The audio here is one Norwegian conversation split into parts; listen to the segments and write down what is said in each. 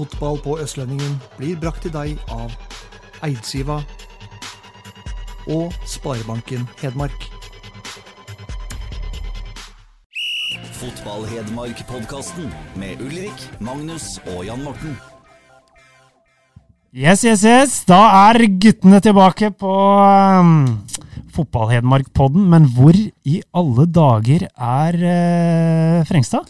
Fotball på Østlendingen blir brakt til deg av Eidsiva og Sparebanken Hedmark. Fotball-Hedmark-podkasten med Ulrik, Magnus og Jan Morten. Yes, yes, yes. Da er guttene tilbake på um, Fotball-Hedmark-podden. Men hvor i alle dager er uh, Frengstad?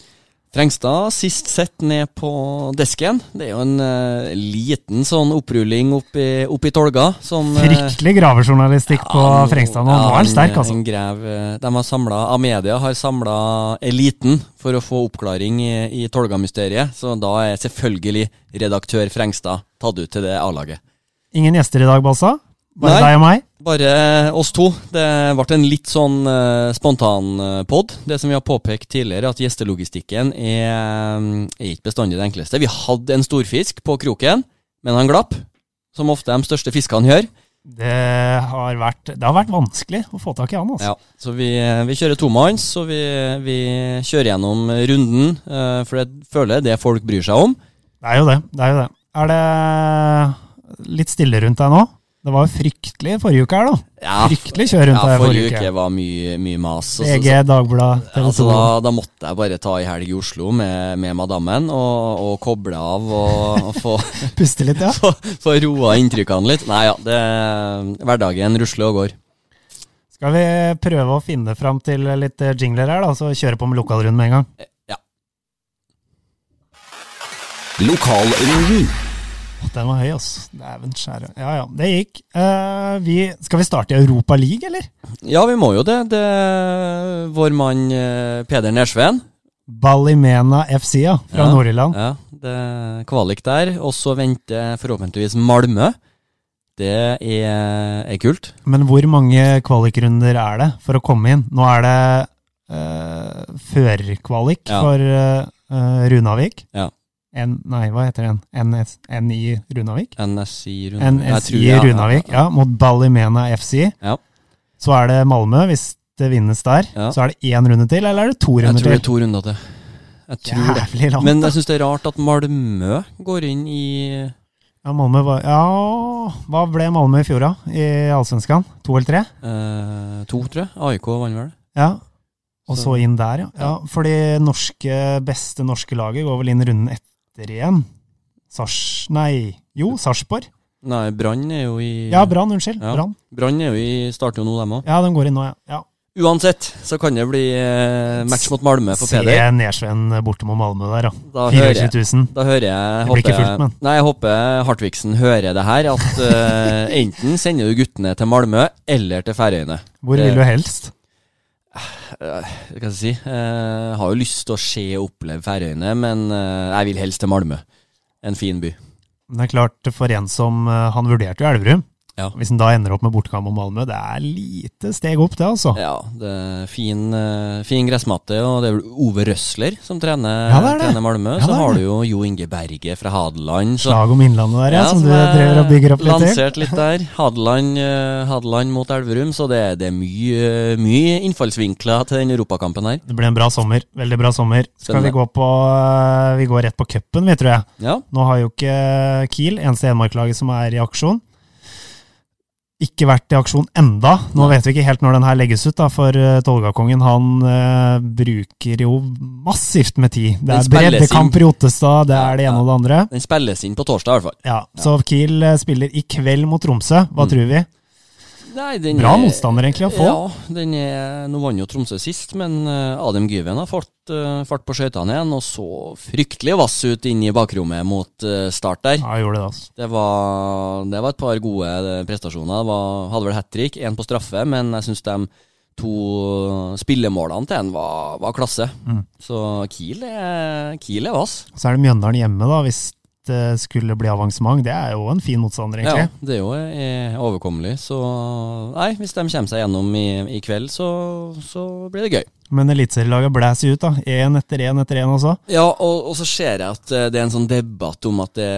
Frengstad sist sett ned på desken. Det er jo en uh, liten sånn opprulling opp i, opp i tolga. Som, uh, Fryktelig gravejournalistikk på ja, Frengstad nå. ja, Nå er han sterk, en- altså. Grev, eh, de har samlet, Amedia har samla eliten for å få oppklaring i, i Tolga-mysteriet. Så da er selvfølgelig redaktør Frengstad tatt ut til det A-laget. Ingen gjester i dag, Balsa? Bare Nei. deg og meg? Bare oss to. Det ble en litt sånn uh, spontan uh, pod. Det som vi har påpekt tidligere, at gjestelogistikken er, eh, er ikke bestandig det enkleste. Vi hadde en storfisk på kroken, men han glapp. Som ofte de største fiskene gjør. Det har vært, det har vært vanskelig å få tak i han, altså. Ja, så vi, vi kjører tomanns, så vi, vi kjører gjennom runden. Uh, for jeg føler det er det folk bryr seg om. Det er jo det. det er jo det. Er det litt stille rundt deg nå? Det var jo fryktelig forrige uke her, da. Ja, Fryktelig kjør rundt ja deg forrige uke uke. var mye, mye mas. og så- VG, Dagbladet, TV 2. altså da, da måtte jeg bare ta ei helg i Oslo med, med madammen og, og koble av og, og få, Puste litt, ja. få, få roa inntrykkene litt. Nei ja, det, hverdagen rusler og går. Skal vi prøve å finne fram til litt jingler her, da, så kjøre på med lokalrunden med en gang? Ja. Lokalrunden. Den var høy, altså. Dæven skjære. Ja ja, det gikk. Uh, vi, skal vi starte i Europa League, eller? Ja, vi må jo det. det vår mann uh, Peder Nersveen. Ballimena FC, ja. Fra Ja. Nord-Irland. Ja, det er kvalik der. Og så venter forhåpentligvis Malmö. Det er, er kult. Men hvor mange kvalikrunder er det for å komme inn? Nå er det uh, førerkvalik Ja. for uh, Runavik. Ja. N, nei, hva heter den? NS, NI Runavik? NSI Runavik. Jeg NSI ja, Runavik, ja, mot Ballymena FC. Ja. Så er det Malmö, hvis det vinnes der. Ja. Så er det én runde til, eller er det to Jeg tror det er to runder til. Jeg. Jævlig langt, Men jeg syns det er rart at Malmö går inn i Ja, Malmö var, ja, hva ble Malmö i fjor, da? I Allsvenskan? To eller tre? eh, to, tror jeg. AIK vant vel. Ja. Og Så- så inn der, ja. ja. Fordi norske, beste norske laget går vel inn runden etter igjen. Sars... Nei, jo, Sarpsborg. Nei, Brann er jo i Ja, Brann, unnskyld. Ja. Brann. Brann er jo i starter jo nå, dem òg. Ja, de går inn nå, ja. ja. Uansett så kan det bli eh, match mot Malmö på Se Nesven borte mot Malmö der, da. Da hører 24 jeg, 000. da hører jeg Det blir ikke fullt, men. Nei, jeg håper Hartvigsen hører det her. At uh, enten sender du guttene til Malmö eller til Færøyene. Hvor vil du helst? Eh, Hva skal jeg si? Jeg har jo lyst til å se og oppleve Færøyene, men eh, jeg vil helst til Malmö. En fin by. Det er klart, for en som eh, Han vurderte jo Elverum. Ja. Hvis en da ender opp med bortekamp mot Malmö, det er lite steg opp, det, altså. Ja, det er fin, eh, fin gressmatte, og det er vel Ove Røsler som trener, Ja, det det. trener Malmö. Ja, så har du jo Jo Inge Berge fra Hadeland. Så, Slag om Innlandet der, ja, som du er driver og bygger opp litt til. Lansert litt der. Hadeland, eh, Hadeland mot Elverum, så det, det er mye, mye innfallsvinkler til den europakampen her. Det blir en bra sommer. Veldig bra sommer. Skal Spennende. vi gå på eh, Vi går rett på cupen, vi, tror jeg. Ja, Nå har jo ikke Kiel, eneste Hedmark-laget som er i aksjon, ikke vært i aksjon enda. Nå vet vi ikke helt når den her legges ut, da, for uh, Tolgakongen han uh, bruker jo massivt med tid. Det er breddekamper i Ottestad, det er det ene ja. og det andre. Den spilles inn på torsdag, i hvert fall. Ja, Så Kiel eh, spiller i kveld mot Tromsø. Hva Mm. tror vi? Nei, den Bra er- motstander egentlig å få. Ja, den er, nå vant jo Tromsø sist, men eh, Adem Gyven har fått eh, fart på skøytene igjen, og så fryktelig vass ut inn i bakrommet mot eh, start der. Ja, gjorde det, altså. Det var, det var et par gode prestasjoner. Var, hadde vel hat trick, én på straffe, men jeg syns de to spillemålene til en var, var klasse. Mm. Så Kiel er, Kiel er vass. Så er det Mjøndalen hjemme, da. Hvis det skulle bli avansement, det er jo en fin motstander, egentlig. Ja, det er jo eh, overkommelig. Så nei, hvis de kommer seg gjennom i, i kveld, så, så blir det gøy. Men eliteserielaget blæser ut, da. Én etter én etter én også. Ja, og, og så ser jeg at eh, det er en sånn debatt om at, det,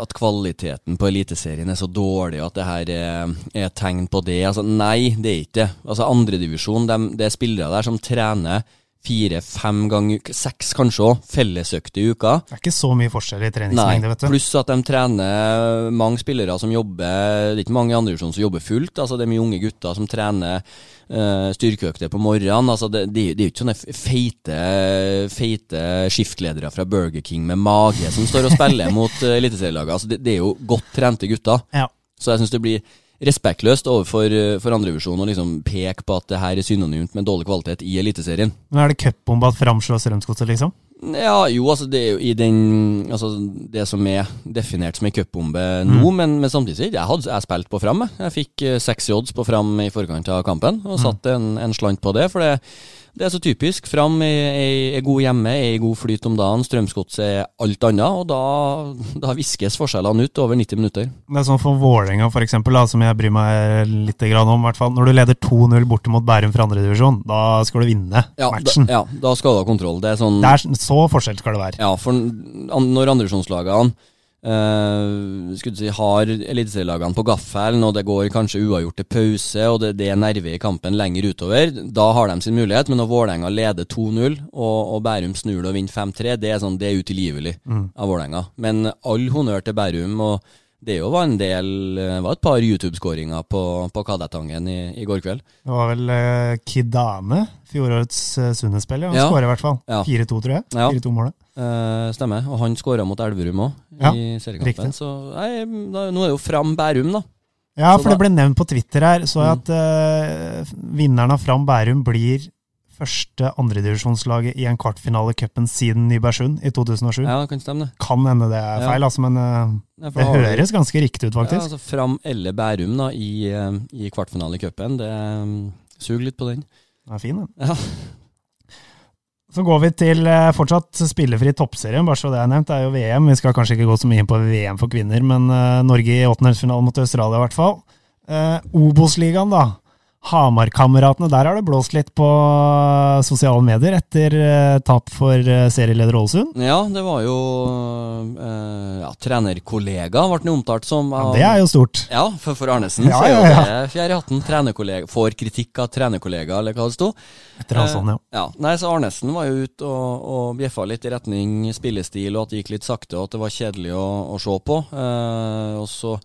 at kvaliteten på Eliteserien er så dårlig, og at det her er, er tegn på det. Altså, nei, det er ikke det. Altså, Andredivisjon, de, det er spillere der som trener fire-fem ganger, uka, seks kanskje òg, fellesøkte i uka. Det er ikke så mye forskjell i Nei, treningsmengde, vet du. pluss at de trener mange spillere som jobber Det er ikke mange i andre divisjon som jobber fullt. Altså Det er mye unge gutter som trener uh, styrkeøkter på morgenen. Altså det, det, det er jo ikke sånne feite, feite skiftledere fra Burger King med mage som står og spiller mot uh, eliteserielaget. Altså det, det er jo godt trente gutter. Ja. Så jeg syns det blir respektløst overfor uh, for andredivisjon å liksom peke på at det her er synonymt med dårlig kvalitet i Eliteserien. Men er det cupbomba at framslår Strømsgodset, liksom? Ja, jo, altså det er jo i den Altså det som er definert som ei cupbombe nå, men, men samtidig jeg hadde jeg spilt på Fram. Jeg, jeg fikk eh, seks odds på Fram i forkant av kampen, og satte en, en slant på det. For det, det er så typisk. Fram er, er, god hjemme, er i god flyt om dagen. Strømsgodset er alt annet, og da, da viskes forskjellene ut over 90 minutter. Det er sånn for Vålerenga, eksempel, som jeg bryr meg litt om. Hvert fall. Når du leder 2-0 borte mot Bærum fra andredivisjon, da skal du vinne Ja, matchen. Da, ja, da skal du ha kontroll. Det er sånn Det er så forskjell skal det være. Ja, for når andredivisjonslagene uh, skulle si, har eliteserielagene på gaffelen, og det går kanskje uavgjort til pause, og det, det er nerve i kampen lenger utover, da har de sin mulighet. Men når Vålerenga leder 2-0, og, og Bærum snur det og vinner 5-3, det er sånn, det er utilgivelig av Vålerenga. Men all honnør til Bærum. og det jo var en del eh, var et par YouTube-skåringer på, på Kadettangen i, i går kveld. Det var vel uh, Kidane, fjorårets uh, Sundet-spiller. Han Ja. skårer i hvert fall. Ja. 4-2, tror jeg. Ja. 4-2-målet. Eh, stemmer. Og han skåra mot Elverum òg, Ja, i seriekampen. Så nei, da, nå er det jo Fram Bærum, da. Ja, for det ble nevnt på Twitter her, så jeg Mm. at uh, vinneren av Fram Bærum blir første andredivisjonslaget i en kvartfinale cupen siden Nybergsund i 2007. Ja, det kan stemme det. Kan hende det er Ja. feil, altså, men uh, Ja, det høres ganske riktig ut, Ja, faktisk. altså Fram eller Bærum da, i, i kvartfinale i cupen. Det suger Sug litt på den. Den er fin, den. Ja. Så går vi til eh, fortsatt spillefri toppserien, bare så det er nevnt. Det er jo VM. Vi skal kanskje ikke gå så mye inn på VM for kvinner, men eh, Norge i åttendedelsfinale mot Australia i hvert fall. Eh, Obos-ligaen, da. Hamarkameratene, der har det blåst litt på eh, sosiale medier etter eh, tap for eh, serieleder Ålesund. ja, det var jo eh, ja, trenerkollega, ble den omtalt som. Ja, det er jo stort. Ja, for, for Arnesen Ja, så er ja, ja. det fjerde i hatten. Trenerkollega, får kritikk av trenerkollega, eller hva det sto. Etter han sånn, ja. Ja, nei, så Arnesen var jo ute og, og bjeffa litt i retning spillestil, og at det gikk litt sakte, og at det var kjedelig å, å se på. Eh, og så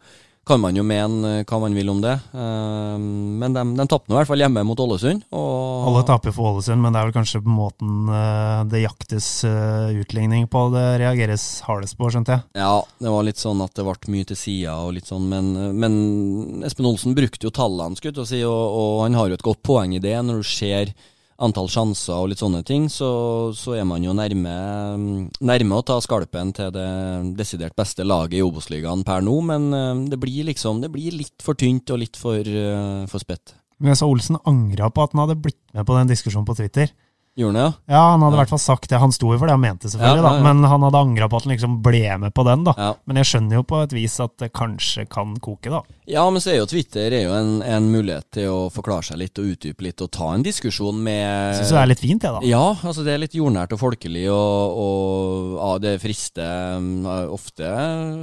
kan man jo mene hva man vil om det, eh, men de, de tapte i hvert fall hjemme mot Ålesund. Alle taper for Ålesund, men det er vel kanskje på måten eh, det jaktes eh, utligning på det reageres hardest på, skjønte jeg. Ja, det var litt sånn at det ble mye til sida og litt sånn, men, men Espen Olsen brukte jo tallene, jeg å si, og, og han har jo et godt poeng i det. Når du ser antall sjanser og litt sånne ting, så, så er man jo nærme, nærme å ta skalpen til det desidert beste laget i Obos-ligaen per nå, men eh, det blir liksom det blir litt for tynt og litt for, eh, for spett. Men jeg så Olsen angra på at han hadde blitt med på den diskusjonen på Twitter. Gjorde han det, ja? Ja, han hadde i Ja. hvert fall sagt det. Han sto jo for det han mente, selvfølgelig, Ja, da. Men han hadde angra på at han liksom ble med på den, da. Men jeg skjønner jo på et vis at det kanskje kan koke, da. Ja, men så er jo Twitter er jo en, en mulighet til å forklare seg litt og utdype litt og ta en diskusjon med Syns det er litt fint, det, da. Ja, altså det er litt jordnært og folkelig, og, og ja, det frister um, Ofte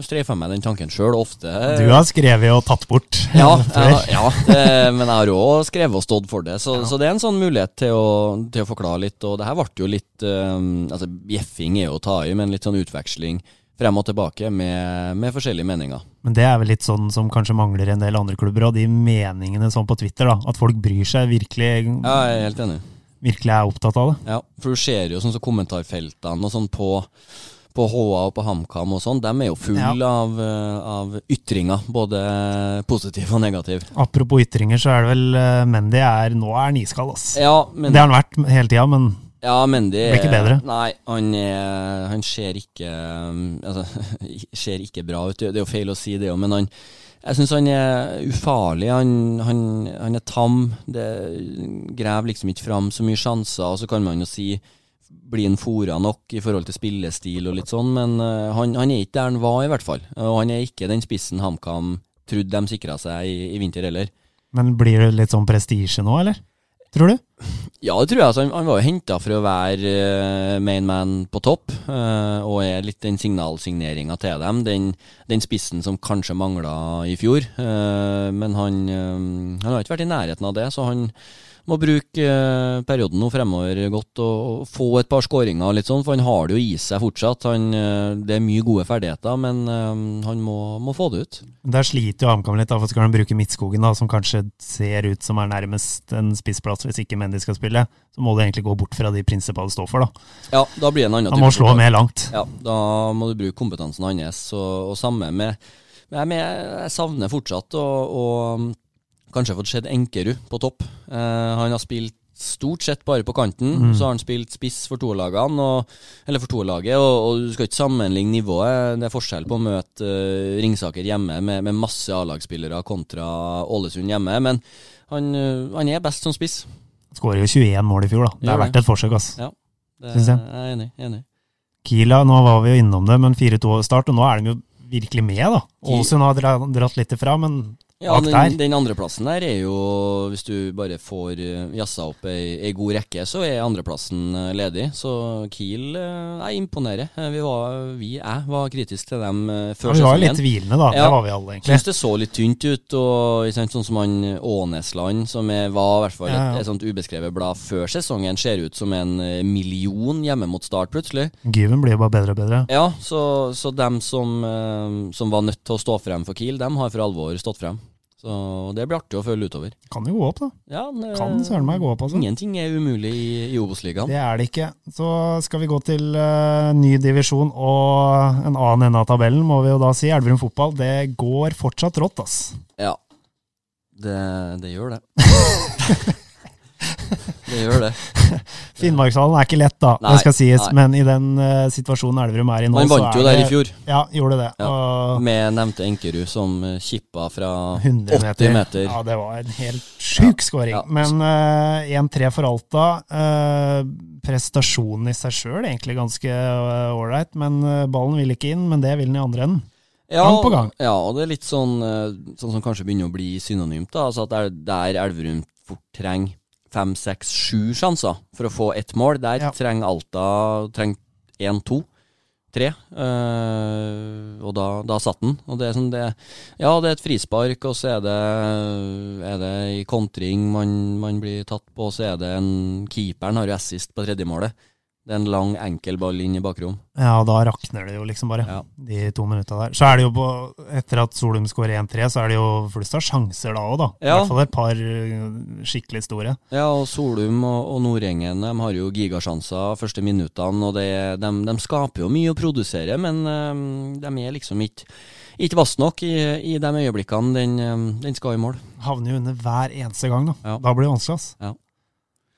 streifer jeg meg den tanken sjøl, ofte Du har skrevet og tatt bort ja, ja, ja det, men jeg har òg skrevet og stått for det, så, så det er en sånn mulighet til å, til å forklare litt. Og det her ble jo litt um, Altså, bjeffing er jo å ta i, men litt sånn utveksling frem og tilbake med, med forskjellige meninger. Men det er vel litt sånn som kanskje mangler en del andre klubber, og de meningene sånn på Twitter, da. At folk bryr seg, virkelig, Ja, jeg er helt enig. virkelig er opptatt av det. Ja, for du ser jo sånn som kommentarfeltene og sånn på, på HA og på HamKam og sånn, de er jo fulle Ja. av, eh, av ytringer, både positiv og negativ. Apropos ytringer, så er det vel uh, Mendy er Nå er han iskald, ass. Ja, men, Det har han vært hele tida, men ja, Mendy blir ikke bedre. Nei, han, er, han ser ikke um, Altså, ser ikke bra ut. Det er jo feil å si det òg, men han jeg syns han er ufarlig. Han, han, han er tam. Det graver liksom ikke fram så mye sjanser. Og så kan man jo si blir han fora nok i forhold til spillestil og litt sånn, men uh, han, han er ikke der han var, i hvert fall. Og han er ikke den spissen HamKam trodde de sikra seg i, i vinter heller. Men blir det litt sånn prestisje nå, eller? Tror du? Ja, det tror jeg. Altså, han, han var jo henta for å være uh, main man på topp, uh, og er litt den signalsigneringa til dem. Den, den, spissen som kanskje mangla i fjor. Uh, men han, han har ikke vært i nærheten av det, så han må bruke eh, perioden nå fremover godt og, få et par skåringer og litt sånn, for han har det jo i seg fortsatt. Han, eh, det er mye gode ferdigheter, men um, han må, må, få det ut. Der sliter jo HamKam litt, da, for skal han bruke Midtskogen, da, som kanskje ser ut som er nærmest en spissplass hvis ikke Mendy skal spille, så må du egentlig gå bort fra de prinsippene du står for, da. Ja, da blir det en annen Han må slå mer langt. Ja, da må du bruke kompetansen hans, og, og samme med jeg, jeg savner fortsatt å kanskje fått sett Enkerud på topp. Eh, han har spilt stort sett bare på kanten. Mm. Så har han spilt spiss for to-laget, for toerlaget, og, og, du skal ikke sammenligne nivået. Det er forskjell på å møte uh, Ringsaker hjemme med, med masse A-lagsspillere kontra Ålesund hjemme, men han, uh, han er best som spiss. Skårer jo 21 mål i fjor, da. Det er verdt et forsøk, ass. Ja, det er, jeg er enig. enig. Kila, nå var vi jo innom det, men 4-2-start, og nå er de jo virkelig med, da. Ålesund har dratt litt ifra, men ja, den, den andreplassen der er jo Hvis du bare får uh, jazza opp ei, ei, god rekke, så er andreplassen uh, ledig. Så Kiel uh, jeg imponerer. Vi var, vi, jeg var kritisk til dem før ja, vi var litt tvilende, da. Ja, det var vi alle, egentlig. Syns det så litt tynt ut. Og Sånn som han Ånesland, som er, var i hvert fall et, et sånt ubeskrevet blad før sesongen, ser ut som en million hjemme mot Start, plutselig. Given blir jo bare bedre og bedre. Ja, så, så dem som, som var nødt til å stå frem for Kiel, dem har for alvor stått frem. Så det blir artig å følge utover. Kan jo gå opp, da. Ja, det, kan søren meg gå opp, altså. Ingenting er umulig i, i Obos-ligaen. Det er det ikke. Så skal vi gå til uh, ny divisjon og en annen ende av tabellen, må vi jo da si. Elverum fotball, det går fortsatt rått, ass. Ja. Det, det gjør det. det gjør det. Finnmarkshallen er ikke lett, da, nei, det skal sies. Nei. Men i den uh, situasjonen Elverum er i nå, Man vant jo der i fjor. Ja, gjorde det. Ja. Med nevnte Enkerud som uh, kippa fra 80 meter. meter. Ja, det var en helt sjuk ja. skåring. Ja. Men uh, eh, 1-3 for Alta. prestasjonen i seg sjøl egentlig ganske ålreit, men ballen vil ikke inn. Men det vil den i andre enden. Ja, gang på gang. Ja, og det er litt sånn, sånn som kanskje begynner å bli synonymt. da, altså at det er Der Elverum fort trenger fem, seks, sju sjanser for å få ett mål. Der ja. trenger Alta trenger én, to, tre. Uh, og da, da satt den. Og det er sånn det Ja, det er et frispark, og så er det, er det i kontring man, man, blir tatt på, og så er det en Keeperen har jo assist på tredjemålet. Det er en lang, enkel ball inn i bakrom. Ja, da rakner det jo liksom bare, ja. de to minutta der. Så er det jo på, etter at Solum skårer 1-3, så er det jo flust av sjanser da òg, da. Ja. I hvert fall et par uh, skikkelig store. Ja, og Solum og, og Nordengen de har jo gigasjanser første minuttene, og det, de, de, skaper jo mye å produsere, men um, de er liksom ikke ikke vass nok i, i, de øyeblikkene den, den, skal i mål. Havner jo under hver eneste gang, da. Ja. Da blir det vanskelig. ass. Ja.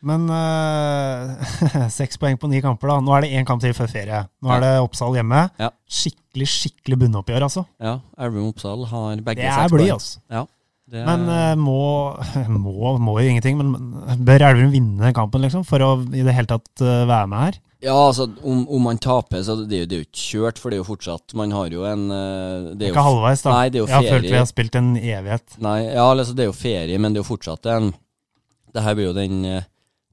Men uh, poeng på ni kamper, da. Nå er det én kamp til før ferie. Nå er det Oppsal hjemme. Ja. Skikkelig skikkelig bunnoppgjør, altså. Ja, Elverum Oppsal har begge seks poeng. Det er altså. Ja, er... Men uh, må, må, må, jo ingenting. Men bør Elverum vinne kampen, liksom, for å i det hele tatt uh, være med her? Ja, altså, om, om, man taper, så det er, jo, det er jo ikke kjørt, for det er jo fortsatt Man har jo en det er jo, Ikke halvveis, da. Nei, det er jo ferie. Jeg har følt vi har spilt en evighet. Nei, ja, altså, det er jo ferie, men det er jo fortsatt en Det her blir jo den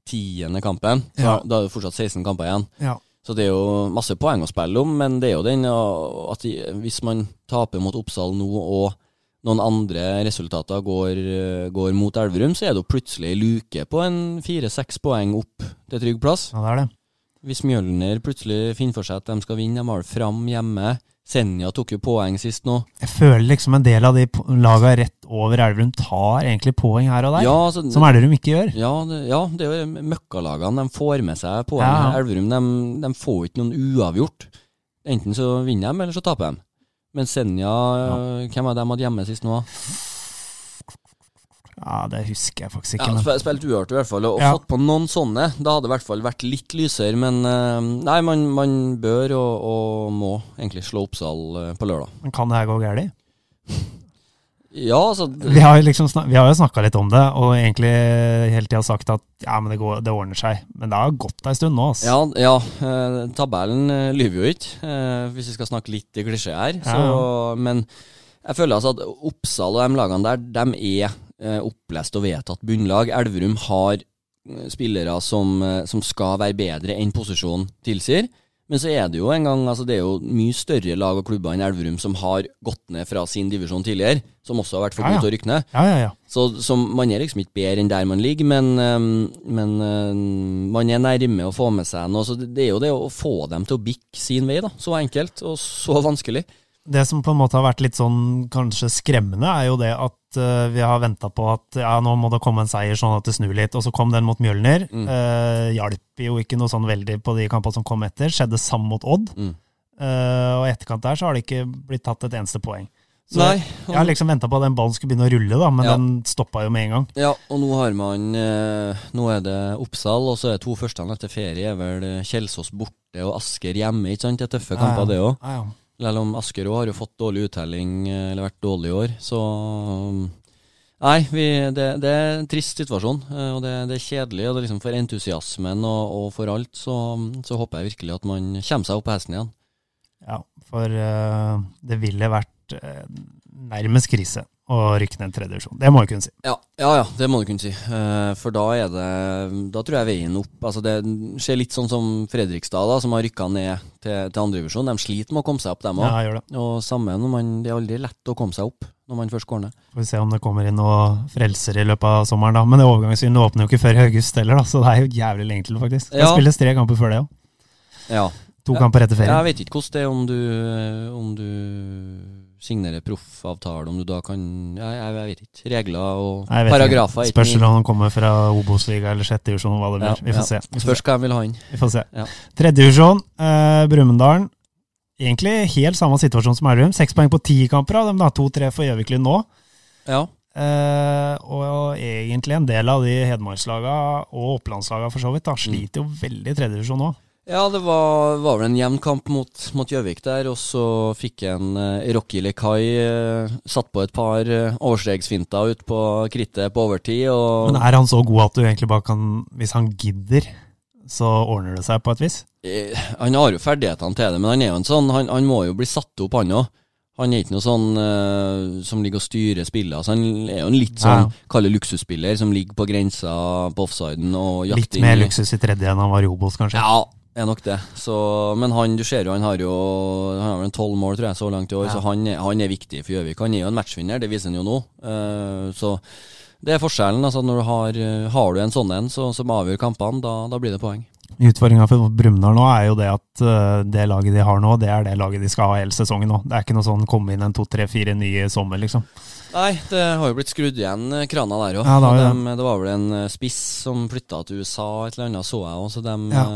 tiende kampen. Så ja. Da er det fortsatt 16 kamper igjen. Ja. Så det er jo masse poeng å spille om, men det er jo den at hvis man taper mot Oppsal nå, og noen andre resultater går, går mot Elverum, så er det jo plutselig luke på en fire-seks poeng opp til trygg plass. Ja, det er det. Hvis Mjølner plutselig finner for seg at de skal vinne, de har fram hjemme Senja tok jo poeng sist nå. Jeg føler liksom en del av de laga rett over Elverum tar egentlig poeng her og der, ja, altså, som Elverum ikke gjør. Ja, det, ja, det er jo møkkalagene. De får med seg poeng. Ja. Elverum de, de, får ikke noen uavgjort. Enten så vinner de, eller så taper de. Men Senja, ja. hvem var det de hadde hjemme sist nå? Ja, Det husker jeg faktisk ikke. Ja, men. Spilt uavgjort i hvert fall, og, ja. fått på noen sånne. Da hadde det i hvert fall vært litt lysere, men uh, nei, man, man bør og, og, må egentlig slå Oppsal uh, på lørdag. Men kan det her gå galt? Ja, altså Vi har, liksom snak, vi har jo snakka litt om det, og egentlig hele tida sagt at ja, men det, går, det ordner seg. Men det har gått ei stund nå. Altså. Ja, ja eh, tabellen eh, lyver jo ikke, eh, hvis vi skal snakke litt i klisjé her. Så, ja. men jeg føler altså at Oppsal og de lagene der, de er eh, opplest og vedtatt bunnlag. Elverum har eh, spillere som, eh, som skal være bedre enn posisjonen tilsier. Men så er det jo en gang, altså det er jo mye større lag og klubber enn Elverum som har gått ned fra sin divisjon tidligere, som også har vært for gode til å rykke ned. Ja, ja, ja. Så, så man er liksom ikke bedre enn der man ligger, men, men man er nærme å få med seg noe. Så det, det er jo det å få dem til å bikke sin vei, da. Så enkelt og så vanskelig. Det som på en måte har vært litt sånn kanskje skremmende, er jo det at uh, vi har venta på at ja, nå må det komme en seier sånn at det snur litt, og så kom den mot Mjølner. Mm. Uh, hjalp jo ikke noe sånn veldig på de kampene som kom etter. Skjedde samme mot Odd. Mm. Uh, og i etterkant der så har det ikke blitt tatt et eneste poeng. Så Nei, jeg har liksom venta på at den ballen skulle begynne å rulle, da, men Ja. den stoppa jo med en gang. Ja, og nå har man Nå er det Oppsal, og så er det to førstene etter ferie. er vel Kjelsås borte og Asker hjemme. ikke sant? Det er tøffe kamper, det òg. Selv om Asker har jo fått dårlig uttelling, eh, eller vært dårlig i år. Så um, Nei, vi, det, det er en trist situasjon, eh, og det, det er kjedelig. Og liksom for entusiasmen og, og for alt, så, så håper jeg virkelig at man kommer seg opp på hesten igjen. Ja, for uh, det ville vært uh, nærmest krise å rykke ned tredje divisjon. Det må du kunne si. Ja, ja, ja, det må du kunne si. Eh, For da er det Da tror jeg veien opp Altså Det skjer litt sånn som Fredrikstad, da som har rykka ned til, til andredivisjon. De sliter med å komme seg opp, dem òg. Ja. Og samme når man Det er aldri lett å komme seg opp når man først går ned. Får vi se om det kommer inn noen frelser i løpet av sommeren, da. Men det overgangsvinduet åpner jo ikke før i august heller, da, så det er jo jævlig lenge til, faktisk. Det Ja. spilles tre kamper før det òg. Ja. To kamper etter ferie. Jeg vet ikke hvordan det er om du, om du signerer proffavtale, om du da kan Jeg, jeg, jeg vet ikke. Regler og paragrafer. ikke. Spørs om han kommer fra Obos-liga eller sjette divisjon, hva det Ja. Vi får ja. se. Vi Spørs hva jeg vil ha inn. Vi får se. Ja. Tredje divisjon, eh, Brumunddal. Egentlig helt samme situasjon som Elverum. Seks poeng på ti kamper av dem, da. To-tre for Gjøviklyn nå. Ja. Eh, og egentlig en del av de Hedmarkslaga og Opplandslaga for så vidt da, sliter jo veldig i tredjedivisjon nå. Ja, det var, var vel en jevn kamp mot, Gjøvik der, og så fikk en uh, Rocky Lekai uh, satt på et par uh, overstreksfinter ut på krittet på overtid, og Men er han så god at du egentlig bare kan Hvis han gidder, så ordner det seg på et vis? eh, Han har jo ferdighetene til det, men han er jo en sånn Han, han må jo bli satt opp, han òg. Han er ikke noe sånn eh, som ligger og styrer spillet. Altså, han er jo en litt sånn Ja. kalle luksusspiller som ligger på grensa på offsiden og Litt jakter mer i- luksus i tredje enn han var i Obos, kanskje? Ja, er nok det. Så, men han, du ser jo, han har jo Han har vel tolv mål, tror jeg, så langt i år. Ja. Så han han er viktig for Gjøvik. Han er jo en matchvinner, det viser han jo nå. Uh, så det er forskjellen. altså Når du har, har du en sånn en så, som avgjør kampene, da, da blir det poeng. Utfordringa for Brumunddal nå er jo det at uh, det laget de har nå, det er det laget de skal ha hele sesongen nå. Det er ikke noe sånn komme inn en to-tre-fire nye i sommer, liksom. Nei, det har jo blitt skrudd igjen eh, krana der òg. Ja, det ja. det. var vel en eh, spiss som flytta til USA, et eller annet så jeg òg, så Ja,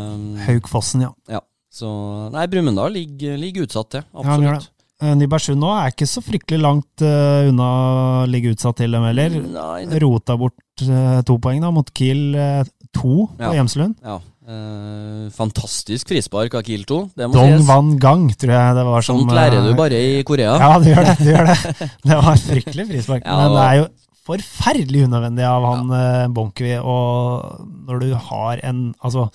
Haugfossen, ja. ja. Så Nei, Brumunddal ligger, ligger utsatt til. Ja, Absolutt. det. Eh, Nybergsund nå er ikke så fryktelig langt uh, unna å ligge utsatt til dem heller. Nei, det, Rota bort uh, to poeng da, mot Kiel uh, to på Ja. Hjemslund. ja. Eh, fantastisk frispark av Kiel 2. Det må Dong. Van Gang, tror jeg det var som Sånt lærer du øh, bare i Korea. Ja, du gjør det. du gjør Det Det var fryktelig frispark. Ja, men det er jo forferdelig unødvendig av han ja. Bonkvi. Og når du har en Altså,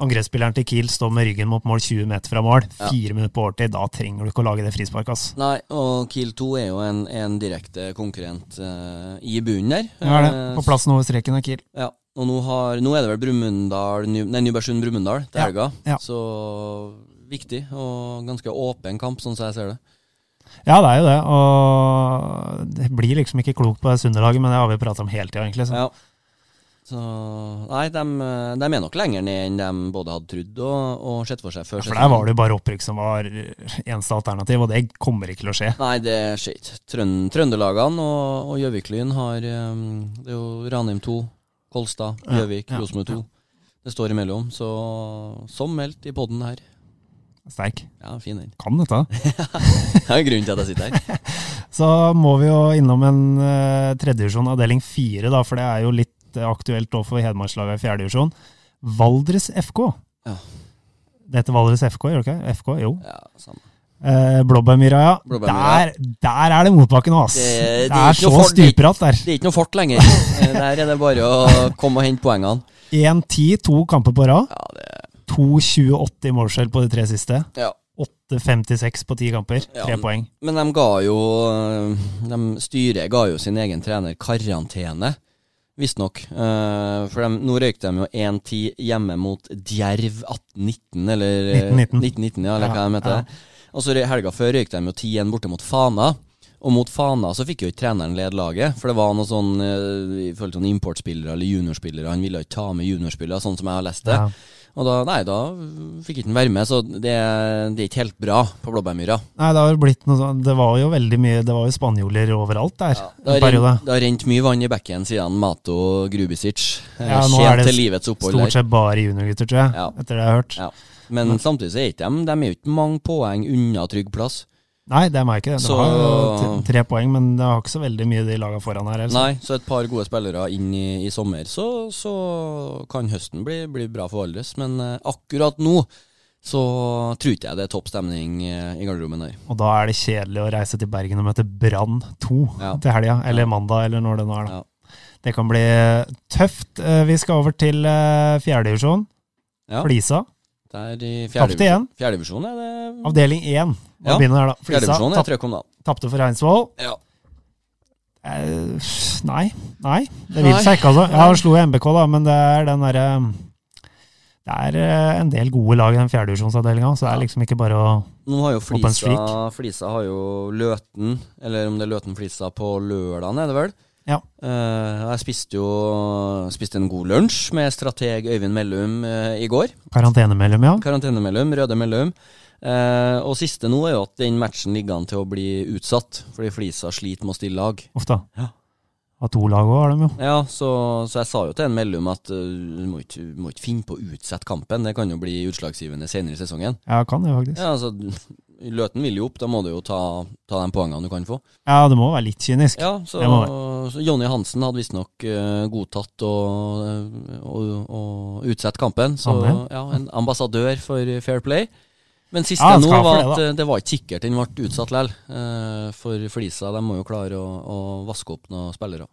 angrepsspilleren til Kiel står med ryggen mot mål 20 meter fra mål, Ja. fire minutter på overtid, da trenger du ikke å lage det frisparket, Altså. Nei, og Kiel 2 er jo en, en direkte konkurrent uh, i bunnen der. Ja, det. Eh, På plassen over streken av Kiel. Ja, og nå, har, nå er det vel Brumunddal Nei, Nybergsund-Brumunddal til helga. ja. Så viktig og ganske åpen kamp, sånn som jeg ser det. Ja, det er jo det. Og det blir liksom ikke klokt på det Sunderlaget, men det har vi prata om hele tida, egentlig. Så. Ja. Så Nei, de, de er nok lenger ned enn de både hadde trodd og, og sett for seg før. For der var det jo bare opprykk som var eneste alternativ, og det kommer ikke til å skje. Nei, det skjer ikke. Trøndelagene og, og Gjøvik-Lyn har um, Det er jo Ranheim 2, Kolstad, Gjøvik, Rosenborg 2. Det står imellom. Så som meldt i poden her. Sterk. Ja, fin den. Kan dette. Det er grunnen til at jeg sitter her. Så må vi jo innom en uh, tredjedivisjon, avdeling fire, da, for det er jo litt eh, aktuelt også for Hedmarkslaget i fjerdedivisjon. Valdres FK. Ja. Det heter Valdres FK, gjør det ikke? FK, jo. Ja, samme. Eh, Blåbærmyra, ja. Der, der er det motbakke nå, ass. Det- Det, det er er så for- stupbratt der. Det er ikke noe fart lenger. Eh, Der er det bare å komme og hente poengene. 1-10, to kamper på rad. Ja, det 2-28 i målskjell på de tre siste. Ja. 8-56 på ti kamper. Tre ja, poeng. Men de ga jo de Styret ga jo sin egen trener karantene, visstnok. Uh, for de, nå røykte de jo 1-10 hjemme mot Djerv 1819, eller 1919, 19, 19, ja, eller hva de heter. ja. Og så helga før røyk de jo 10-1 borte mot Fana. Og mot Fana så fikk jo ikke treneren lede laget, for det var noe sånn eh, i forhold til importspillere eller juniorspillere. Han ville ikke ta med juniorspillere, sånn som jeg har lest det. Ja. Og da, nei, da fikk ikke han være med, så det, det er ikke helt bra på Blåbærmyra. Nei, det har blitt noe sånn Det var jo veldig mye Det var jo spanjoler overalt der. Det har, rent, det har rent mye vann i bekken siden Mato Grubisic. eh, Ja, nå er det Stort sett bare juniorgutter, tror jeg. Ja. Etter det jeg har hørt. Ja. Men samtidig så er ikke de De er jo ikke mange poeng unna trygg plass. Nei, det er meg ikke det. De Så- har jo tre poeng, men det har ikke så veldig mye de lagene foran her. Altså. Nei, så et par gode spillere inn i, i sommer, så, så kan høsten bli, bli bra for Valdres. Men eh, akkurat nå så tror ikke jeg det er topp stemning eh, i garderoben der. Og da er det kjedelig å reise til Bergen og møte Brann 2 Ja. til helga. Eller Ja. mandag, eller når det nå er. da. Ja. Det kan bli tøft. Eh, Vi skal over til fjerdedivisjon. Ja. Flisa. Der i Tapte igjen. Fjerdedivisjon er det Avdeling 1. Ja. Her, da. Flisa Fjerdedivisjon er tap, trøkk om dagen. tapte for Reinsvoll. Ja. Eh, nei. Nei. Det vil seg ikke, altså. Ja, han slo i MBK, da, men det er den derre Det er eh, en del gode lag i den fjerdedivisjonsavdelinga, så det er liksom ikke bare å Nå har jo Flisa, Flisa har jo Løten, eller om det er Løten-Flisa på lørdagen, er det vel? Ja. Uh, jeg spiste jo spiste en god lunsj med strateg Øyvind Mellum uh, i går. Karantenemellum, ja. Karantenemellum, Røde Mellum. Uh, og siste nå er jo at den matchen ligger an til å bli utsatt, fordi Flisa sliter med å stille lag. Ofte. Ja. Av to lag òg har de jo. Ja, så, så jeg sa jo til en Mellum at uh, du må ikke, må ikke finne på å utsette kampen, det kan jo bli utslagsgivende senere i sesongen. Ja, kan det faktisk. Ja, altså, Løten vil jo opp, da må du jo ta, ta de poengene du kan få. Ja, det må være litt kynisk. Ja, så, Det må så Jonny Hansen hadde visstnok uh, godtatt og, og utsette kampen. Så ja, en ambassadør for Fair Play. Men siste Ja, nå var at det, eh, det var ikke sikkert den ble utsatt likevel. Uh, for Flisa de må jo klare å, å vaske opp noen spillere.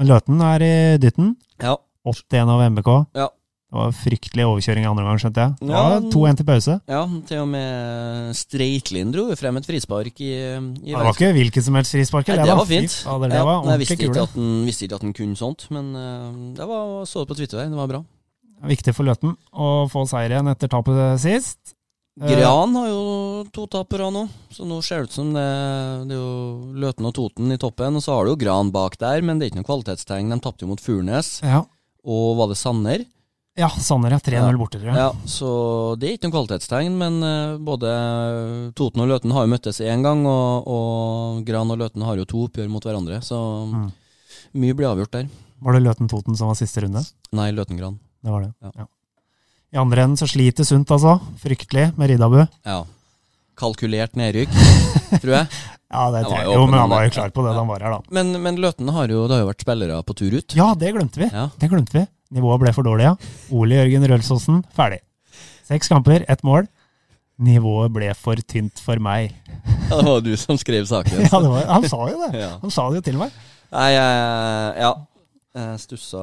Men Løten er i dytten. Ja. 81 av MBK. Ja. Det var fryktelig overkjøring i andre gang, skjønte jeg. Ja, Ja, to 2-1 til pause. ja, til og med Streitlin dro frem et frispark i, i Det var ikke hvilket som helst frispark. Nei, det, det var fint. Fader, det Ja, var jeg visste ikke, den, visste ikke at den kunne sånt, men eh, det var, så det på Twitter der. Det var bra. Viktig for Løten å få seier igjen etter tapet sist. Eh, Gran har jo to tap på rad nå, så nå ser det ut som det, det er jo Løten og Toten i toppen. Og så har du jo Gran bak der, men det er ikke noe kvalitetstegn. De tapte jo mot Furnes, Ja, og var det Sanner? Ja Sanner er 3-0 Ja. borte, tror jeg. Ja, så det er ikke noe kvalitetstegn, men eh, både Toten og Løten har jo møttes én gang, og, og Gran og Løten har jo to oppgjør mot hverandre, så Mm. mye blir avgjort der. Var det Løten-Toten som var siste runde? Nei, Løten-Gran. Det var det. Ja. Ja. I andre enden så sliter Sundt, altså. Fryktelig med Riddabu. Ja. Kalkulert nedrykk, tror jeg. Ja, det tror jeg. jo men han var jo klar på det da han var her, da. Men, men Løten har jo, det har jo vært spillere på tur ut. Ja, det glemte vi. Ja. Det glemte vi. Nivået ble for dårlig, ja. Ole Jørgen Rølsåsen, ferdig. Seks kamper, ett mål. Nivået ble for tynt for meg. Ja, det var du som skrev saken. Ja, det var, han sa jo det. Ja. Han sa det jo til meg. Nei, ja. Jeg stussa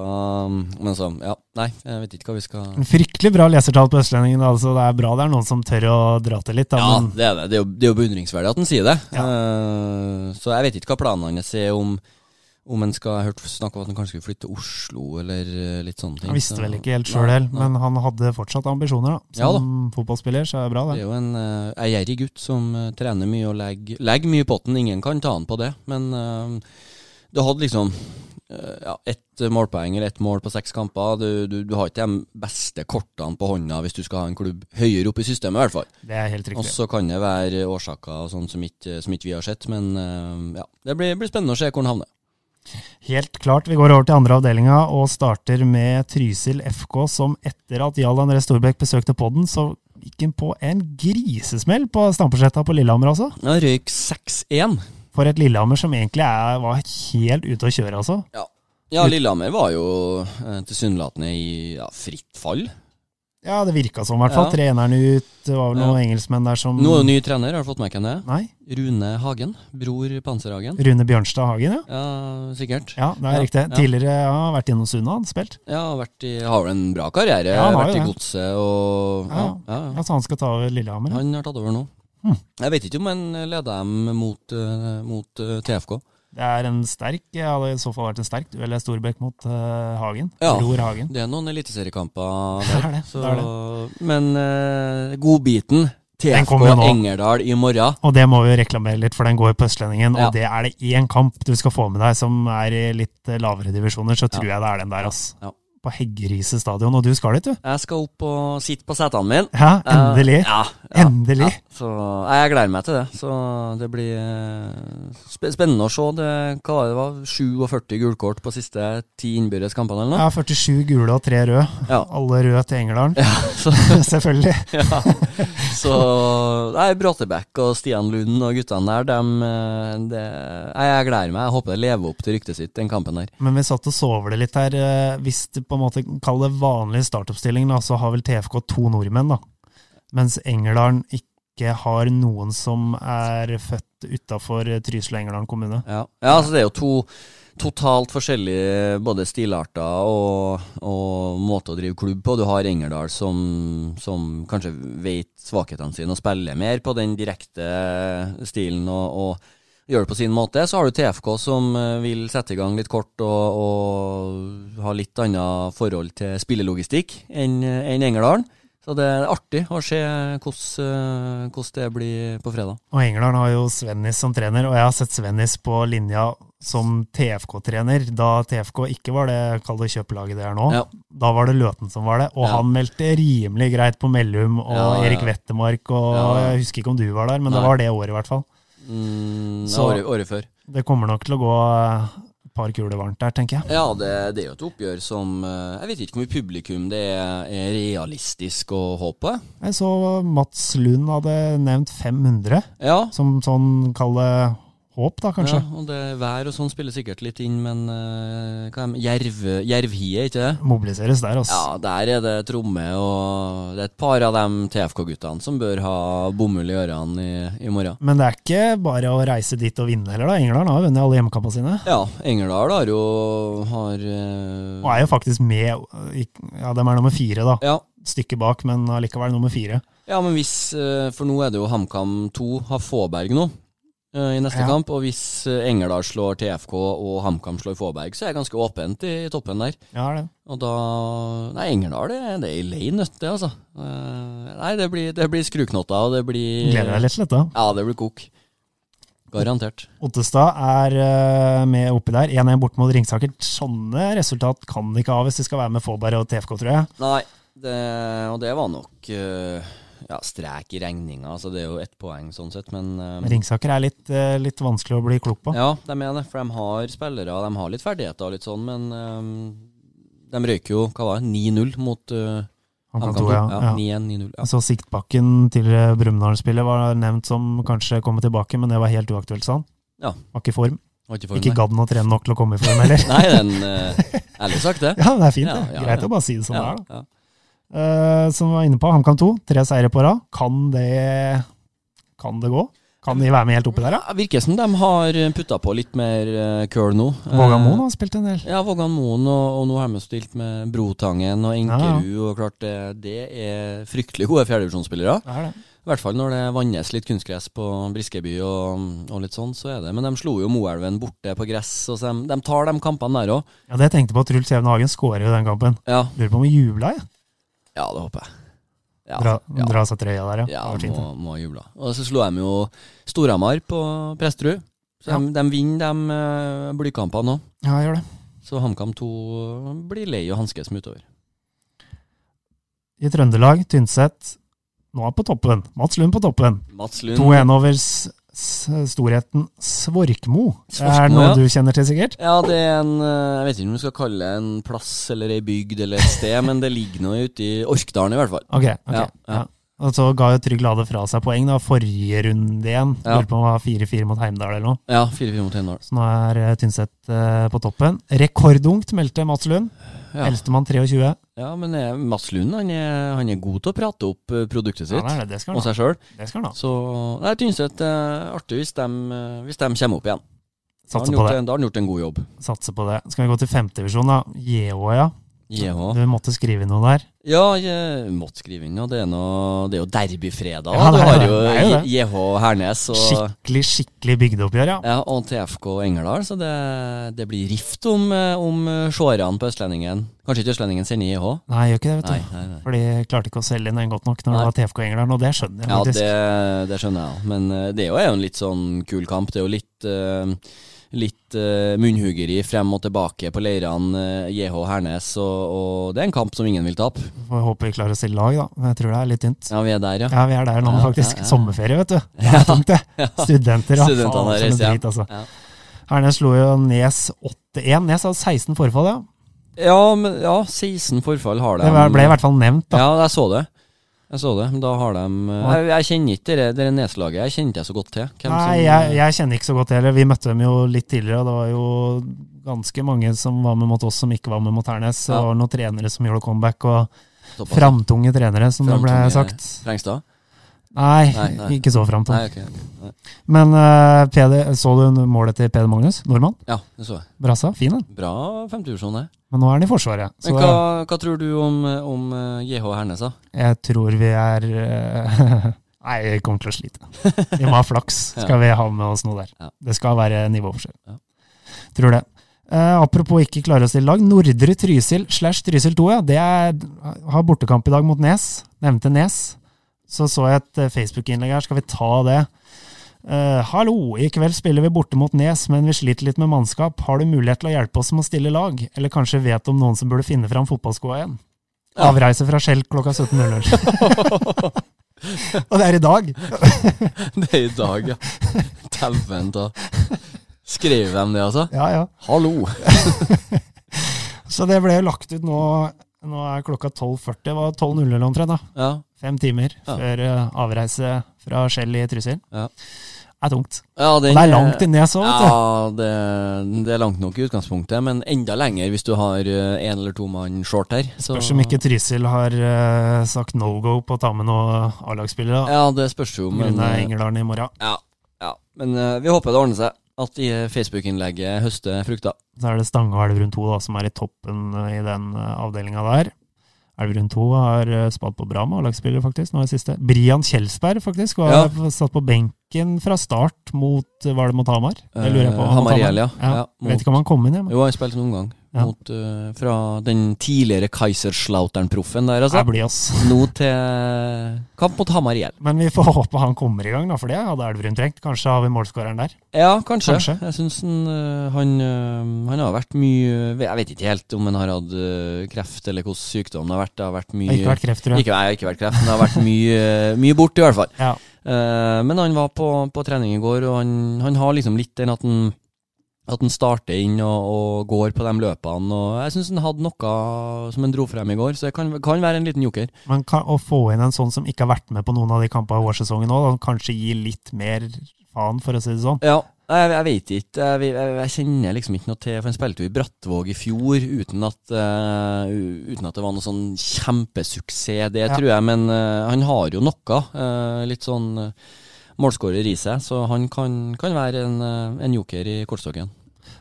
Men så, ja. Nei, jeg vet ikke hva vi skal En fryktelig bra lesertall på Østlendingen. Altså, det er bra det er noen som tør å dra til litt. Da, Ja, men det er det. Det er jo, det er jo beundringsverdig at han sier det. Ja. Uh, så jeg vet ikke hva planene hans er om om en skal Jeg snakk om at han kanskje skulle flytte til Oslo, eller eh, litt sånne ting. han visste vel ikke helt sjøl heller, men han hadde fortsatt ambisjoner. da. Ja Som fotballspiller, så er det bra, Det det. er jo en uh, gjerrig gutt som uh, trener mye og legger, legger mye i potten. Ingen kan ta han på det. Men uh, du hadde liksom eh, ja, ett målpoeng eller ett mål på seks kamper. Du, du, du har ikke de beste kortene på hånda hvis du skal ha en klubb høyere opp i systemet, i hvert fall. Det er helt Og riktig. så kan det være årsaker og sånn som som ikke vi har sett. Men eh, ja, det blir, blir spennende å se hvor han havner. Helt klart. Vi går over til andre avdelinga og starter med Trysil FK, som etter at Jarl André Storbekk besøkte podden, så gikk han på en grisesmell på Stampesletta på Lillehammer, altså. Ja, røyk 6-1. For et Lillehammer som egentlig er, var helt ute å kjøre, altså. Ja, Lillehammer var jo uh, tilsynelatende i ja, fritt fall. Ja, det virka som, i hvert fall. Ja. Treneren ut, det var vel noen engelskmenn der som Nå er ny trener, har du fått med deg det? Nei? Rune Hagen. Bror Panserhagen. Rune Bjørnstad Hagen, ja. Ja, sikkert. Ja, det er Ja, riktig. Tidligere ja, har vært innom Sunna, han spilt. Ja, vært i, har en bra karriere. Ja, han har vært i. Godset og ja, Ja, ja, ja. Altså, han skal ta over Lillehammer. ja. Han har tatt over nå. Hm. Jeg vet ikke om han leder dem mot, eh, mot eh, TFK. Det er en sterk hadde i så fall vært en sterk duell Storbekk mot uh, Hagen. Ja. Bror Hagen. Det er noen eliteseriekamper Det er det, så, det er det. Men uh, godbiten TFK. Engerdal i morgen. Og det må vi reklamere litt, for den går på Østlendingen. Ja. Og det er det én kamp du skal få med deg som er i litt lavere divisjoner, så tror jeg det er den der, ass. Ja. På Heggerise stadion. Og du skal dit, du? Jeg skal opp og sitte på setene mine. Ja, endelig. Ja, ja, Endelig. Ja, så Jeg gleder meg til det. Så det blir eh, sp spennende å se. Det, hva var det, var 47 gulkort på siste ti innbyrdes kampene, eller Ja, 47 gule og tre røde. Ja. Alle røde til Engerdalen. Ja, Selvfølgelig. ja. så nei, Bråtebekk og Stian Lund og guttene der, dem, eh, det, jeg gleder meg. Jeg håper det lever opp til ryktet sitt, den kampen der. Men vi satt og sover det litt her. eh, Hvis det på en måte kall det vanlig startoppstilling, da, så har vel TFK to nordmenn, da. Mens Engerdalen ikke har noen som er født utafor Trysil og Engerdalen kommune. Ja, ja altså det er jo to totalt forskjellige både stilarter og, og måte å drive klubb på. Du har Engerdal som, som kanskje vet svakhetene sine og spiller mer på den direkte stilen og, og gjør det på sin måte. Så har du TFK som eh, vil sette i gang litt kort og, og ha litt annet forhold til spillelogistikk enn en Engerdalen. Så det er artig å se hvordan hvordan det blir på fredag. Og Engerdalen har jo Svennis som trener, og jeg har sett Svennis på linja som TFK-trener, da TFK ikke var det kall det kjøpelaget det er nå. Ja. Da var det Løten som var det, og Ja. han meldte rimelig greit på Mellum og Ja. Erik Wettermark, og jeg husker ikke om du var der, men det var det året i hvert fall. Mm, Så- året, året før. Det kommer nok til å gå eh, et par kuler varmt der, tenker jeg. Ja, det, det er jo et oppgjør som eh, Jeg vet ikke hvor mye publikum det er, er realistisk å håpe. Jeg så Mats Lund hadde nevnt 500, Ja, som sånn kall det håp, da, kanskje. ja, og det vær og sånn spiller sikkert litt inn, men uh, hva er det, jerv, jervhie, ikke det? Mobiliseres der, altså. Ja, der er det tromme, og det er et par av de TFK-guttene som bør ha bomull i ørene i, i morgen. Men det er ikke bare å reise dit og vinne heller, da. Engerdal har vunnet alle hjemmekampene sine. Ja, Engerdal har jo har uh... Og er jo faktisk med Ja, de er nummer fire, da. Ja, Stykket bak, men allikevel nummer fire. Ja, men hvis eh, For nå er det jo HamKam 2 har Fåberg nå i neste Ja. kamp. Og hvis eh, Engerdal slår TFK og HamKam slår Fåberg, så er det ganske åpent i, toppen der. Ja, det. Og da Nei, Engerdal det, det er ei lei nøtt, det, altså. Eh, nei, det blir, det blir skruknotter, og det blir Gleder deg litt til dette. Ja, det blir kok. Garantert. Ottestad er eh, med oppi der. 1-1 bort mot Ringsaker. Sånne resultat kan de ikke ha hvis de skal være med Fåberg og TFK, tror jeg. Nei, det, og det var nok eh, ja, strek i regninga. Altså, det er jo ett poeng sånn sett, men eh, Ringsaker er litt, eh, litt vanskelig å bli klok på. Ja, de er det. For de har spillere, de har litt ferdigheter og litt sånn, men ehm, de røyker jo hva var det, 9-0 mot uh, Han kan HamKam to, 2. ja. Ja, ja. 9-1, 9-0. Ja. Så Siktbakken til Brumunddal-spillet var nevnt som kanskje kommer tilbake, men det var helt uaktuelt, sa han. Ja. Var ikke i form. Var ikke for Ikke gadd han å trene nok til å komme i form heller. Nei, den uh, Ærlig sagt, det. Ja, det er fint, det. Greit å bare si det som det er, da. Ja. Eh, som var inne på, HamKam 2, tre seire på rad. Kan det Kan det gå? Kan de være med helt oppi der, da? Ja, Virker som de har putta på litt mer uh, køl nå. Vågan Moen Eh, har spilt en del. Ja, Vågan Moen, og, og nå har de stilt med Brotangen og Enkerud. Og klart det, det er fryktelig gode fjerdedivisjonsspillere. Er. I hvert fall når det vannes litt kunstgress på Briskeby og, og litt sånn, så er det. Men de slo jo Moelven borte på gress, og de, de tar de kampene der òg. Ja, det jeg tenkte på. Truls Jevne Hagen skårer jo den kampen. Ja. Lurer på om han jubla, jeg. ja, det håper jeg. Ja, Dra, ja. dra seg trøya der, ja. ja må, må juble. Og så slo de jo Storhamar på Presterud. Så Ja. de, de vinner de uh, blykampene òg. Ja, gjør det. Så HamKam 2 blir lei å hanskes med utover. I Trøndelag, Tynset. Nå er på toppen. Mats Lund på toppen. Mats Lund 2-1 over storheten Svorkmo. Det er noe ja. du kjenner til, sikkert? Ja, det er en eh, Jeg vet ikke om du skal kalle det en plass eller ei bygd eller et sted, men det ligger nå ute i Orkdalen i hvert fall. Ok. ok. Ja, Ja, ja. Og så ga jo Trygg Lade fra seg poeng da, forrige runde igjen. Ja. Lurer på om det var 4-4 mot Heimdal eller noe. Ja, 4-4 mot Heimdal. Så nå er eh, Tynset uh, på toppen. Rekordungt meldte Mats Lund. Ja. Eldstemann 23. ja, men eh, Mats Lund han er, han er god til å prate opp eh, produktet sitt Ja, det, er skal og han ha. seg sjøl. Så er Tynset eh, artig hvis de, hvis de kommer opp igjen. Satser da har han gjort en god jobb. Satser på det. Skal vi gå til femtedivisjon, da. JH, ja. Du måtte skrive inn noe der. Ja, jeg måtte skrive inn, noe. det er, noe, det er jo derbyfredag. Ja, du har jo. JH Hernes og, Skikkelig, skikkelig bygdeoppgjør, ja. ja, og TFK Engerdal, så det, det blir rift om, eh, om eh, seerne på Østlendingen. Kanskje ikke Østlendingen sender JH? Nei, gjør ikke det, vet du. nei, nei. For de klarte ikke å selge inn den godt nok når Nei. det var TFK Engerdal, og det skjønner jeg Ja, det, det skjønner jeg òg, men eh, det er jo en litt sånn kul kamp. Det er jo litt eh, Litt uh, munnhuggeri frem og tilbake på leirene uh, JH Hernes, og, og det er en kamp som ingen vil tape. Får håpe vi klarer å stille lag, da. Jeg tror det er litt tynt. Ja, vi er der, ja. Ja, vi er der nå, Ja, faktisk. ja, ja. Sommerferie, vet du. Det er tungt, det. Studenter, ja. Studentene en hjem. drit, altså. Ja. Hernes slo jo Nes 8-1. Nes hadde 16 forfall, ja. Ja, men, ja 16 forfall har de. Det ble i hvert fall nevnt, da. Ja, jeg så det. Jeg så det, men da har de Jeg, jeg kjenner ikke det, det nedslaget. Jeg ikke jeg så godt til. Hvem Nei, som, jeg, jeg kjenner ikke så godt heller. Vi møtte dem jo litt tidligere, og det var jo ganske mange som var med mot oss som ikke var med mot Hernes. Det var noen trenere som gjorde comeback, og framtunge trenere, som det ble sagt. Frengstad? Nei, Nei, nei. ikke så framtung. Nei, okay, Nei. Men uh, Peder, så du målet til Peder Magnus? Nordmann? Ja, det så jeg. Brassa, fin den. Bra femtedivisjon, det. Men nå er han i Forsvaret. Så Men hva, hva tror du om, om eh, JH Hernes, da? jeg tror vi er uh, Nei, vi kommer til å slite. Vi må ha flaks, Ja. skal vi ha med oss noe der. Ja. Det skal være nivåforskjell. Ja. Tror det. Uh, apropos ikke klare å stille lag. Nordre Trysil slash Trysil 2, ja. Det er, har bortekamp i dag mot Nes. Nevnte Nes. Så så jeg et eh, Facebook-innlegg her. Skal vi ta det? Uh, hallo, i kveld spiller vi borte mot Nes, men vi sliter litt med mannskap. Har du mulighet til å hjelpe oss med å stille lag? Eller kanskje vet om noen som burde finne fram fotballskoa igjen? Ja. Avreise fra Skjell klokka 17.00. Og det er i dag. Det er i dag, ja. Dæven ta. Skrev de det, altså? Ja, ja. Hallo! Så det ble lagt ut nå. Nå er klokka 12.40. Det var 12.00 omtrent, da. Ja. Fem timer Ja. før eh, avreise fra Skjell i Trysil. Ja. Det er tungt. ja Og det er langt inni jeg så. vet. Ja, det, det er langt nok i utgangspunktet, men enda lenger hvis du har én eller to mann short her. Så, Spørs om ikke Trysil har uh, sagt no go på å ta med noen A-lagsspillere. Ja, det spørs jo, men Grunnet eh, Engerdalen i morgen. ja, ja. Men uh, vi håper det ordner seg. At i Facebook-innlegget høster frukter. Så er det Stange og Elverum 2 da, som er i toppen eh, i den avdelinga der. Elverum 2 har spadd spalt på bra med A-lagsspillere, faktisk. Nå er det siste. Brian Kjelsberg, faktisk, var Ja. satt på benken fra start mot Var det mot Hamar? Det lurer jeg på. Eh, Hamar-IL, ja. ja. Ja, mot- Vet ikke om han kom inn, jeg. men Jo, han spilte noen gang. Ja. Mot, uh, fra den tidligere Kaiserslautern-proffen der, altså. Det blir oss. Nå til kamp mot Hamar IL. Men vi får håpe han kommer i gang, da, for det hadde Elverum trengt. Kanskje har vi målskåreren der. Ja, kanskje. Kanskje. Jeg syns han, eh, han, eh, han har vært mye Jeg vet ikke helt om han har hatt kreft eller hvordan sykdommen har vært. Det har vært mye ikke vært kreft, tror jeg. Ikke, nei, ikke vært kreft, men det har vært mye, mye bort, i hvert fall. Ja. Uh, men han var på, på trening i går, og han, han har liksom litt den at han at han starter inn og, og går på de løpene. og Jeg syns han hadde noe som han dro frem i går, så det kan, kan være en liten joker. Men kan, å få inn en sånn som ikke har vært med på noen av de kampene i årssesongen nå, kanskje gi litt mer faen, for å si det sånn. Ja, jeg, jeg vet ikke. Jeg, jeg, jeg kjenner liksom ikke noe til For han spilte jo i Brattvåg i fjor uten at, uh, uten at det var noe sånn kjempesuksess, det Ja. tror jeg. Men uh, han har jo noe. Uh, litt sånn målskårer i seg, så han kan, kan være en, eh, en joker i kortstokken.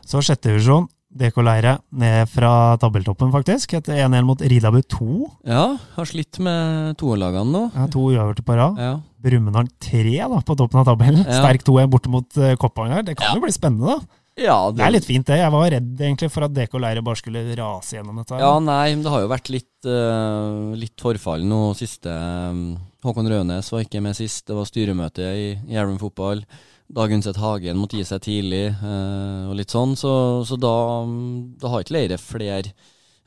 Så sjette divisjon, DK Leire, ned fra tabelltoppen, faktisk. Etter 1-1 mot Ridabu 2. Ja, har slitt med toerlagene nå. Ja, to uavgjorte på rad. Ja. Brumunddal 3 da, på toppen av tabellen. Ja. Sterk 2-1 borte mot uh, Koppang her. Det kan Ja. jo bli spennende, da. Ja, Det er litt fint, det. Jeg var redd egentlig for at DK Leire bare skulle rase gjennom dette. Ja, nei, men det har jo vært litt, uh, litt forfall nå siste. eh, Håkon Rønes var ikke med sist. Det var styremøte i, i Elverum fotball. Dag Undset Hagen måtte gi seg tidlig, eh, og litt sånn. Så, så da, da har ikke Leire flere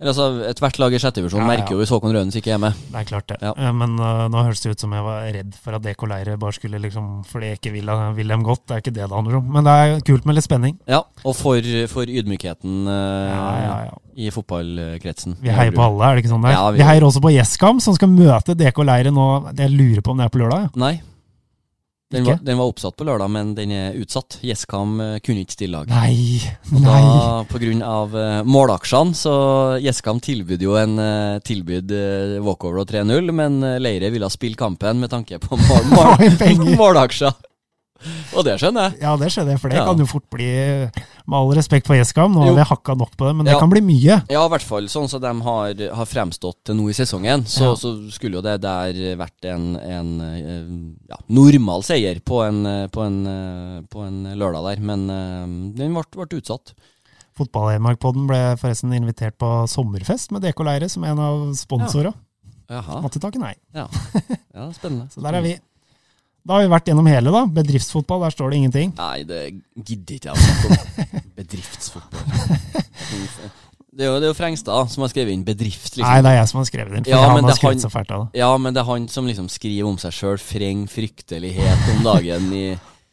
altså, Ethvert lag i sjette divisjon Ja, ja. merker jo hvis Håkon Rønnes ikke er med. Det er klart det. Ja. Eh, Men uh, nå høres det ut som jeg var redd for at DK Leire bare skulle liksom Fordi jeg ikke vil, vil dem godt. Det er ikke det det handler om. Men det er kult med litt spenning. Ja, Og for, for ydmykheten uh, i fotballkretsen. Vi heier på alle, er det ikke sånn det er? Vi- vi... heier også på Gjeskam, som skal møte DK Leire nå. Jeg lurer på om det er på lørdag. Ja. Nei. Den var, den var oppsatt på lørdag, men den er utsatt. Gjeskam eh, kunne ikke stille lag. Nei, Og nei. da, på grunn av eh, målaksjene, så Gjesskam tilbød jo en uh, eh, walkover og 3-0, men Leire ville spille kampen med tanke på mål, mål, målaksjer. Og det skjønner jeg. Ja, det skjønner jeg, for det Ja. kan jo fort bli Med all respekt for Gjeskam, nå har vi hakka nok på det, men det Ja. kan bli mye. Ja, i hvert fall sånn som de har, har fremstått til nå i sesongen. Så, så skulle jo det der vært en, en ja, normal seier på en, på, en, på en lørdag der, men eh, den ble, ble utsatt. Fotball-Hedmark-podden ble forresten invitert på sommerfest med DK Leire som en av sponsorene. Ja. Måtte takke nei. Ja, ja spennende. Så der er vi. Da har vi vært gjennom hele, da. Bedriftsfotball, der står det ingenting. Nei, det gidder ikke jeg å snakke om. Bedriftsfotball. Det er jo, det er jo Frengstad som har skrevet inn bedrift, liksom. Nei, det er jeg som har skrevet den. For Ja, han det har skrevet han- så fælt av det. Ja, men det er han som liksom skriver om seg sjøl. Freng fryktelighet om dagen i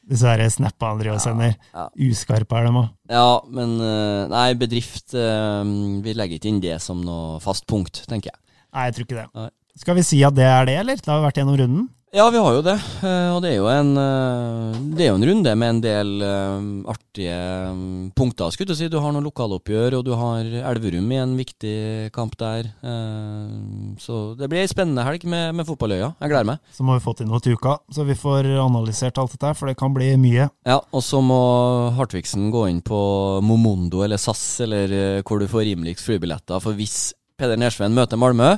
Dessverre snappa han driver og sender. ja. Uskarpe er dem òg. Ja, men eh, Nei, bedrift eh, Vi legger ikke inn det som noe fast punkt, tenker jeg. Nei, jeg tror ikke det. Nei. Skal vi si at det er det, eller? Da har vi vært gjennom runden. Ja, vi har jo det. eh, Og det er jo en eh, Det er jo en runde med en del eh, artige eh, punkter, skulle si. Du har noen lokaloppgjør, og du har Elverum i en viktig kamp der. Så det blir ei spennende helg med, med fotballøya. Jeg gleder meg. Så må vi få til noe til uka, så vi får analysert alt dette, for det kan bli mye. Ja, og så må Hartvigsen gå inn på Momondo eller SAS, eller hvor du får rimeligst flybilletter. For hvis Peder Nersveen møter Malmö,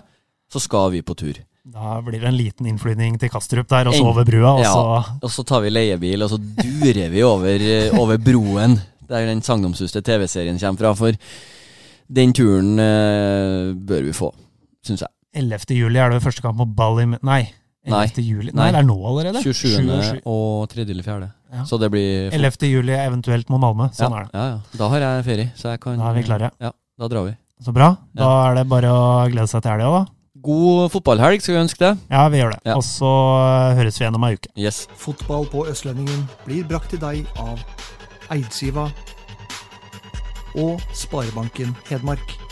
så skal vi på tur. Da blir det en liten innflyvning til Kastrup der, og så over brua, og Ja, så og så tar vi leiebil, og så durer vi over, eh, over broen der den sagnomsuste TV-serien kommer fra. For den turen eh, bør vi få, syns jeg. 11. juli er det første kamp mot Bali Nei. 11. Nei. juli Nei. Nei, det er nå allerede. 27. 27. og 3. eller 4. Ja. Så det blir 11. juli eventuelt mot Malmö. Sånn ja, er det. Ja, ja. Da har jeg ferie, så jeg kan Da er vi klare. Ja, da drar vi. Så bra. Da er det bare å glede seg til helga, da. God fotballhelg, skal vi ønske det. Ja, vi gjør det. Ja. Og så øh, høres vi igjen om ei uke. Yes. Fotball på Østlendingen blir brakt til deg av Eidsiva og Sparebanken Hedmark.